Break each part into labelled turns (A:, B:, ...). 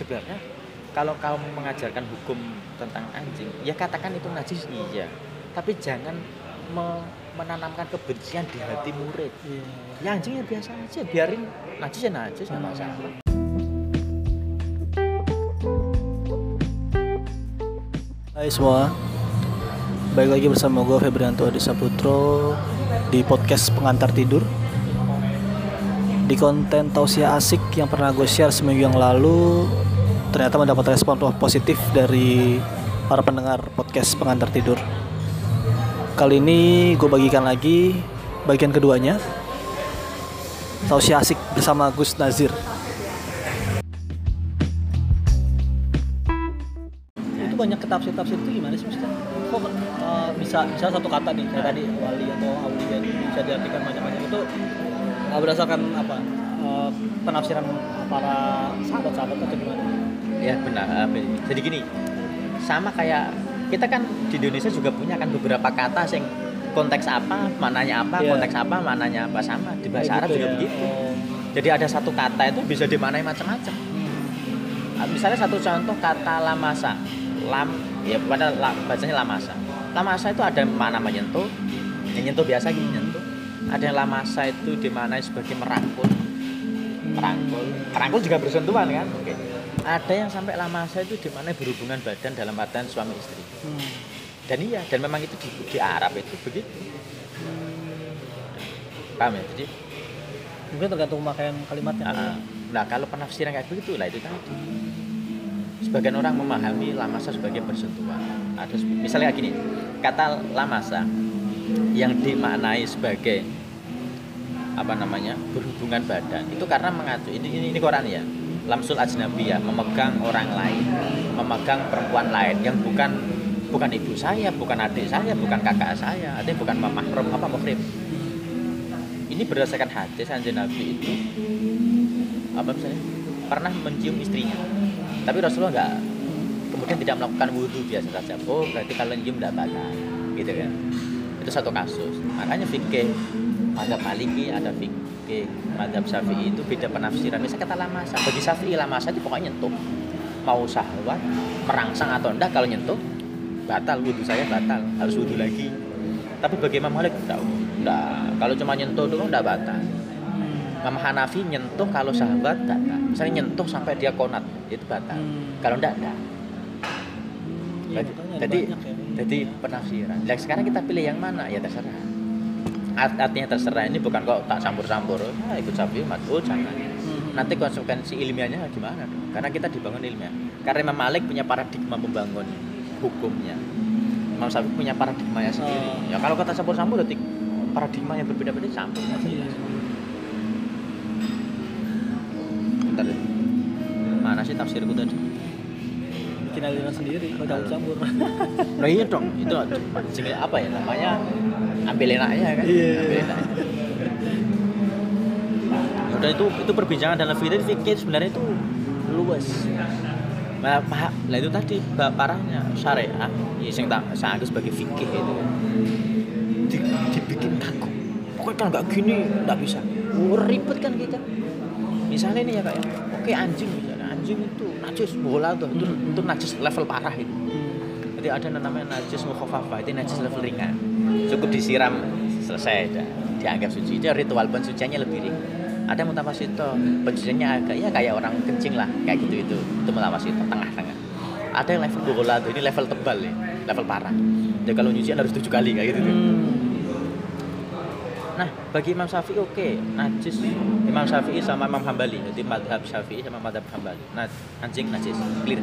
A: sebenarnya kalau kamu mengajarkan hukum tentang anjing ya katakan itu najis iya. Tapi jangan me- menanamkan kebencian di hati murid.
B: Iya.
A: ya anjing ya biasa aja biarin najis ya najis nggak masalah.
B: Hai semua. Baik lagi bersama gue Febrianto Adi Saputro Di podcast pengantar tidur. Di konten tausiah asik yang pernah gue share seminggu yang lalu Ternyata mendapat respon positif dari para pendengar podcast pengantar tidur Kali ini gue bagikan lagi bagian keduanya Tausiah asik bersama Gus Nazir itu banyak ketafsir-tafsir itu gimana sih maksudnya? Kok uh, bisa bisa satu kata nih kayak tadi wali atau aulia bisa diartikan banyak-banyak itu uh, berdasarkan apa? Uh, penafsiran para sahabat-sahabat atau gimana?
A: Ya benar. Ini? jadi gini sama kayak kita kan di Indonesia juga punya kan beberapa kata sing konteks apa mananya apa
B: Iya.
A: konteks apa mananya apa sama. Di bahasa
B: Kayak
A: Arab
B: gitu
A: juga
B: ya.
A: begitu. Jadi ada satu kata itu bisa dimanai macam-macam. Ah, misalnya satu contoh kata lamasa. Lam ya pada la, bacanya lamasa. Lamasa itu ada makna menyentuh yang nyentuh biasa gini nyentuh. Ada yang lamasa itu dimanai sebagai merangkul. Merangkul. Merangkul juga bersentuhan kan? Oke ada yang sampai lamasa itu dimanai berhubungan badan dalam artian suami istri
B: Hmm.
A: dan iya dan memang itu di, di Arab itu begitu paham ya jadi
B: Mungkin tergantung pemakaian kalimatnya.
A: Ah, ah. Nah, kalau penafsiran kayak begitu lah itu tadi. Sebagian orang memahami lamasa sebagai bersentuhan. Ada misalnya kayak gini, kata lamasa yang dimaknai sebagai apa namanya berhubungan badan itu karena mengacu ini ini, ini Quran ya lamsul ajnabiyah memegang orang lain memegang perempuan lain yang bukan bukan ibu saya bukan adik saya bukan kakak saya artinya bukan mahram apa muhrim ini berdasarkan hadis anjing Nabi itu apa misalnya pernah mencium istrinya. Tapi Rasulullah nggak kemudian tidak melakukan wudhu biasa saja. Oh berarti kalau nyium tidak batal gitu kan. Itu satu kasus. Makanya fikih madhab maliki ada fikih madhab syafi'i itu beda penafsiran misalnya kata lamasa bagi syafi'i lamasa itu pokoknya nyentuh. Mau syahwat merangsang atau enggak kalau nyentuh batal. Wudhu saya batal. Harus wudhu lagi. Tapi bagi Imam Malik enggak. Enggak. Kalau cuma nyentuh doang enggak batal. Imam Hanafi nyentuh kalau sahabat batal. Misalnya nyentuh sampai dia konat itu batal.
B: Hmm.
A: kalau enggak enggak.
B: Iya,
A: Jadi-
B: ada
A: jadi
B: ya.
A: jadi penafsiran. Nah, sekarang kita pilih yang mana? Ya terserah Art- artinya terserah ini bukan kok tak campur-campur ah, ikut Syafi'i Mas'ud jangan
B: Hmm.
A: nanti konsekuensi ilmiahnya gimana dong? karena kita dibangun ilmiah karena Imam Malik punya paradigma membangun hukumnya Imam Syafi'i punya paradigmanya sendiri
B: Oh.
A: ya kalau kata campur-campur berarti paradigma yang berbeda-beda campur
B: Iya.
A: Bentar deh. mana sih tafsirku tadi
B: Bikin aliran sendiri kalau campur-campur.
A: Nah iya dong, itu mancing apa ya namanya ambil enaknya kan?
B: Iya.
A: Ambil enaknya. Ya udah itu itu perbincangan dalam fikih fikih sebenarnya itu luas. Nah, paham. Lah itu tadi parahnya syariah, ya sing tak saya anggap sebagai fikih itu di, dibikin kaku. Pokoknya kalau nggak gini nggak bisa. Oh, ribet kan kita. Misalnya ini ya kak ya, oke anjing anjing itu najis bola tuh, itu,
B: Hmm.
A: itu najis level parah itu.
B: Hmm.
A: Jadi ada yang namanya najis mukhafafah, itu najis level ringan. Cukup disiram selesai dah. Dianggap suci. Itu ritual pensuciannya lebih ringan. Ada mutawasito, pensuciannya agak ya kayak orang kencing lah, kayak gitu itu. Itu mutawasito tengah-tengah. Ada yang level bola tuh, ini level tebal nih, level parah. Jadi kalau nyucian harus tujuh kali kayak gitu tuh.
B: Hmm.
A: Nah, bagi Imam Syafi'i oke, najis. Imam Syafi'i sama Imam Hambali, jadi madhab Syafi'i sama madhab Hambali. Nah, anjing najis, clear.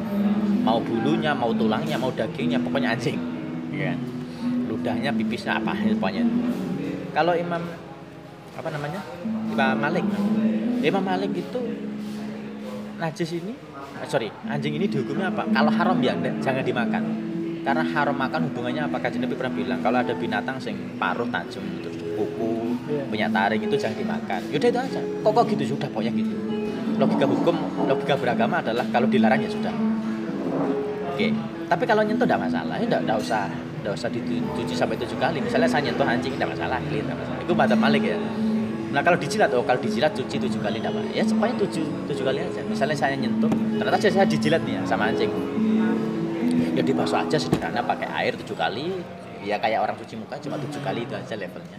A: Mau bulunya, mau tulangnya, mau dagingnya, pokoknya anjing. Iya? Ludahnya, pipisnya, apa pokoknya. Kalau Imam apa namanya? Imam Malik. Imam Malik itu najis ini, eh, sorry, anjing ini dihukumnya apa? Kalau haram ya jangan dimakan. Karena haram makan hubungannya apa? Kajian Nabi pernah bilang kalau ada binatang sing paruh tajam terus kuku
B: Iya.
A: punya taring itu jangan dimakan. Yaudah itu aja. Kok kok gitu sudah pokoknya gitu. Logika hukum, logika beragama adalah kalau dilarang ya sudah. Oke. Tapi kalau nyentuh tidak masalah, ya tidak usah tidak usah dicuci sampai tujuh kali. Misalnya saya nyentuh anjing tidak masalah, clean tidak masalah. Itu madzhab Malik ya. Nah kalau dijilat, oh kalau dijilat cuci tujuh kali enggak apa. Ya semuanya tujuh, tujuh kali aja. Misalnya saya nyentuh, ternyata saya dijilat nih ya sama anjing. Ya dibasuh aja sederhana pakai air tujuh kali. Ya kayak orang cuci muka cuma tujuh kali itu aja levelnya.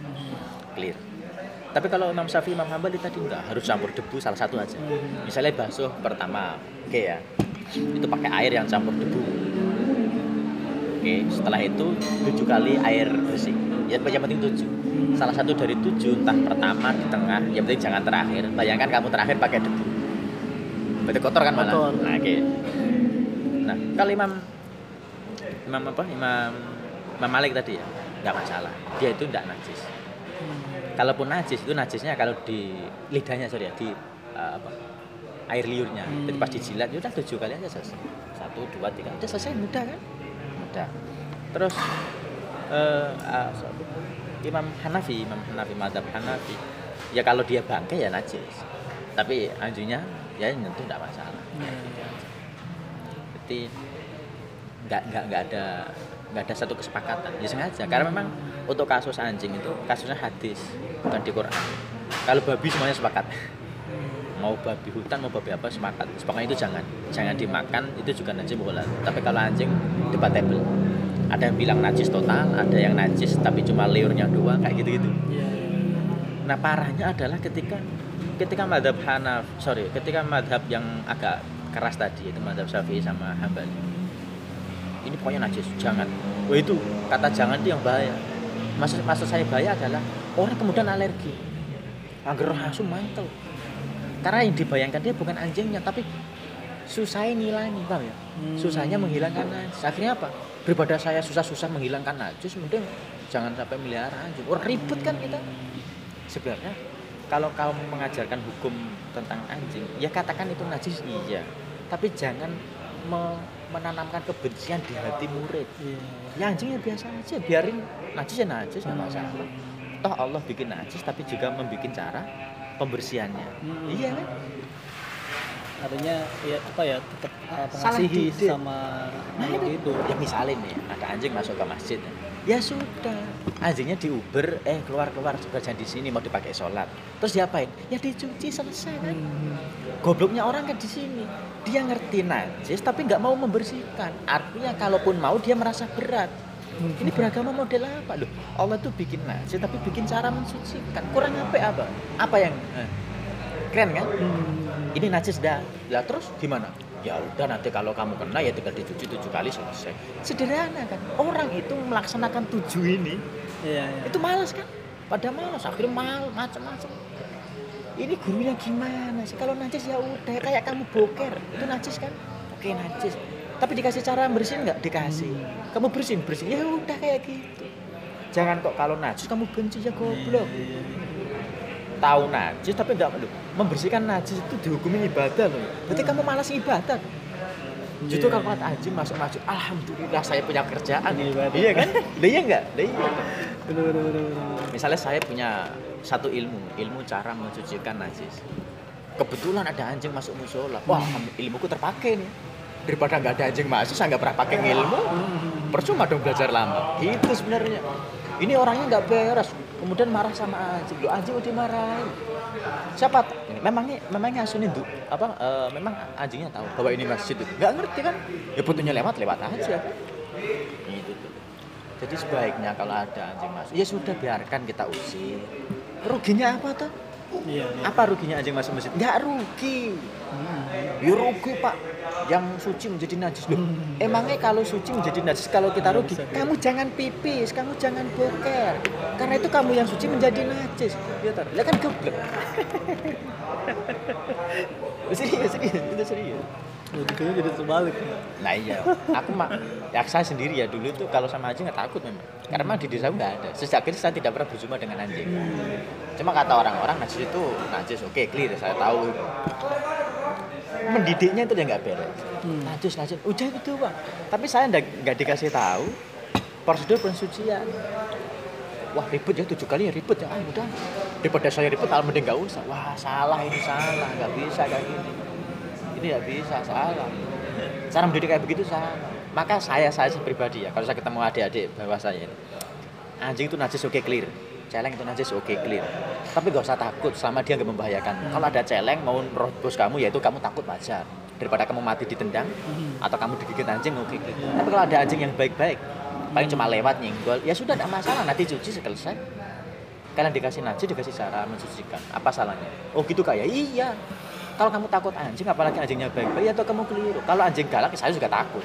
A: Clear. Tapi kalau Imam Syafi'i, Imam Hambali tadi enggak harus campur debu salah satu aja. Misalnya basuh pertama, oke ya, itu pakai air yang campur debu. Oke, setelah itu tujuh kali air bersih. Ya yang penting tujuh. Salah satu dari tujuh, entah pertama, di tengah, yang penting jangan terakhir. Bayangkan kamu terakhir pakai debu. Berarti kotor kan malah.
B: Kotor.
A: Nah, oke. Nah, kalau Imam Imam apa? Imam Imam Malik tadi ya, nggak masalah. Dia itu nggak najis. Kalaupun najis itu najisnya kalau di lidahnya sorry ya, di uh, apa? air liurnya. Jadi pas dijilat, ya udah tujuh kali aja selesai. Satu, dua, tiga, udah selesai mudah kan? Mudah. Terus eh, uh, Imam Hanafi, Imam Hanafi Madhab Hanafi, ya kalau dia bangke ya najis. Tapi anjingnya ya nyentuh tidak masalah. Jadi nggak nggak nggak ada nggak ada satu kesepakatan. Ya sengaja karena memang untuk kasus anjing itu kasusnya hadis bukan di Quran. Kalau babi semuanya sepakat. Mau babi hutan mau babi apa sepakat. Pokoknya itu jangan jangan dimakan itu juga najis bukan tapi kalau anjing debatable. Ada yang bilang najis total ada yang najis tapi cuma liurnya doang kayak gitu gitu nah parahnya adalah ketika ketika madhab Hanaf sorry ketika madhab yang agak keras tadi itu madhab Syafi'i sama Hambali ini pokoknya najis jangan. Oh itu kata jangan itu yang bahaya. Maksud maksud saya bahaya adalah orang kemudian alergi. Agar langsung mantel. Karena yang dibayangkan dia bukan anjingnya tapi susahnya ngilangi paham ya? Susahnya menghilangkan najis. Akhirnya apa? Daripada saya susah-susah menghilangkan najis mending jangan sampai melihara anjing. Orang ribet kan kita? Sebenarnya kalau kamu mengajarkan hukum tentang anjing ya katakan itu najis iya. Tapi jangan me- menanamkan kebencian di hati murid. Ya anjingnya biasa aja biarin najis ya najis nggak masalah toh Allah bikin najis tapi juga membuat cara pembersihannya.
B: Hmm.
A: iya kan?
B: Artinya ya apa ya tetap uh, mengasihi sama
A: Nah, itu ya misalnya nih ada anjing masuk ke masjid ya sudah. Anjingnya diuber eh keluar keluar kerja di sini mau dipakai sholat. Terus diapain? Ya dicuci selesai kan?
B: Hmm.
A: gobloknya orang kan di sini. Dia ngerti najis tapi nggak mau membersihkan. Artinya kalaupun mau dia merasa berat. Ini beragama model apa? Loh Allah tuh bikin najis tapi bikin cara mensucikan. Kurang apa apa? Apa yang eh, keren kan?
B: Hmm.
A: ini najis dah. Lah terus gimana ya udah nanti kalau kamu kena ya tinggal dicuci tujuh kali selesai. Sederhana kan? Orang itu melaksanakan tujuh ini
B: Iya, iya.
A: itu malas kan? Pada malas akhirnya mal macam-macam ini gurunya gimana sih? Kalau najis ya udah kayak kamu boker. Itu najis kan? Oke najis. Tapi dikasih cara bersihin nggak? Dikasih. Kamu bersihin bersihin. Ya udah kayak gitu. Jangan kok kalau najis kamu benci ya goblok.
B: Iya, iya.
A: Tahu najis tapi nggak loh membersihkan najis itu dihukumi ibadah loh berarti kamu malas ibadah Justru
B: Iya.
A: kalau anjing masuk masuk, alhamdulillah saya punya kerjaan.
B: Ibadah.
A: Iya kan? Lah iya enggak? Lah iya.
B: Bener.
A: Misalnya saya punya satu ilmu, ilmu cara mensucikan najis. Kebetulan ada anjing masuk musola. Wah, ilmuku terpakai nih. Daripada nggak ada anjing masuk, saya nggak pernah pakai ilmu. Percuma dong belajar lama. Gitu sebenarnya. Ini orangnya nggak beres. Kemudian marah sama anjing. Lo anjing udah dimarahin. Siapa? Memangnya memangnya asunin tuh apa? eh, memang anjingnya tahu bahwa ini masjid itu. Nggak ngerti kan? Ya butuhnya lewat lewat aja tuh. Jadi sebaiknya kalau ada anjing masuk, ya sudah biarkan kita usir. Ruginya apa tuh?
B: Iya, iya.
A: Apa ruginya anjing masuk masjid? Nggak rugi.
B: Hmm.
A: Ya rugi pak. Yang suci menjadi najis loh.
B: Hmm.
A: Emangnya kalau suci menjadi najis kalau kita rugi,
B: bisa,
A: kamu jangan pipis, kamu jangan boker. Karena itu kamu yang suci menjadi najis. Ya tar, kan goblok. serius, serius, itu serius.
B: Logikanya jadi terbalik.
A: Nah iya, aku mak, ya saya sendiri ya dulu tuh kalau sama anjing nggak takut memang. Karena memang di desa nggak ada. Sejak kecil saya tidak pernah berjumpa dengan anjing. Cuma kata orang-orang najis itu najis, oke clear, saya tahu. Mendidiknya itu yang nggak beres.
B: Hmm.
A: Najis, najis, udah itu bang. Tapi saya nggak nggak dikasih tahu prosedur pensucian. Wah ribet ya tujuh kali ya ribet ya, ah udah. Daripada saya ribet, al mending nggak usah. Wah salah ini salah, nggak bisa kayak gini. Ini nggak bisa salah. Cara mendidik kayak begitu salah. Maka saya saya pribadi ya, kalau saya ketemu adik-adik bawah saya ini, anjing itu najis oke clear. celeng itu najis oke clear. Tapi gak usah takut selama dia nggak membahayakan. Kalau ada celeng mau bos kamu ya itu kamu takut wajar. Daripada kamu mati ditendang
B: Hmm.
A: atau kamu digigit anjing oke clear. Tapi kalau ada anjing yang baik-baik paling cuma lewat nyenggol ya sudah tidak masalah. Nanti cuci selesai. Kalian dikasih najis dikasih cara mensucikan. Apa salahnya? Oh gitu kayak iya kalau kamu takut anjing apalagi anjingnya baik-baik ya atau kamu keliru. Kalau anjing galak saya juga takut.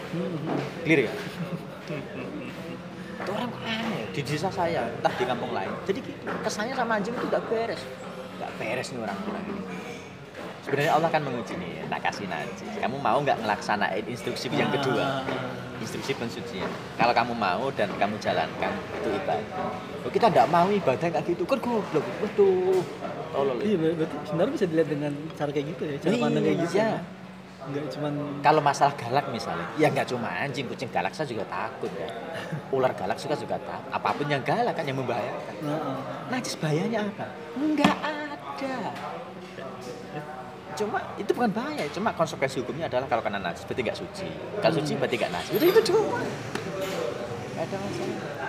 A: Clear ya? Itu orang aneh di desa saya entah di kampung lain. Jadi kesannya sama anjing itu gak beres. Gak beres nih orang-orang ini. Sebenarnya Allah kan menguji nih tak kasih najis kamu mau nggak ngelaksanain instruksi yang kedua? Instruksi pensucian. Kalau kamu mau dan kamu jalankan itu ibadah. Kita nggak mau ibadah kayak gitu. Kan goblok tolol
B: Iya ber- berarti sebenarnya bisa dilihat dengan cara kayak gitu ya, cara pandang kayak gitu.
A: Iya.
B: ya. Enggak cuman
A: kalau masalah galak misalnya ya nggak cuma anjing kucing galak saya juga takut ya. Ular galak suka juga takut apa pun yang galak kan yang membahayakan.
B: Heeh.
A: najis bahayanya apa? Nggak ada. Cuma itu bukan bahaya cuma konsekuensi hukumnya adalah kalau kena najis berarti nggak suci. Kalau suci berarti nggak najis. Udah itu cuma nggak ada masalah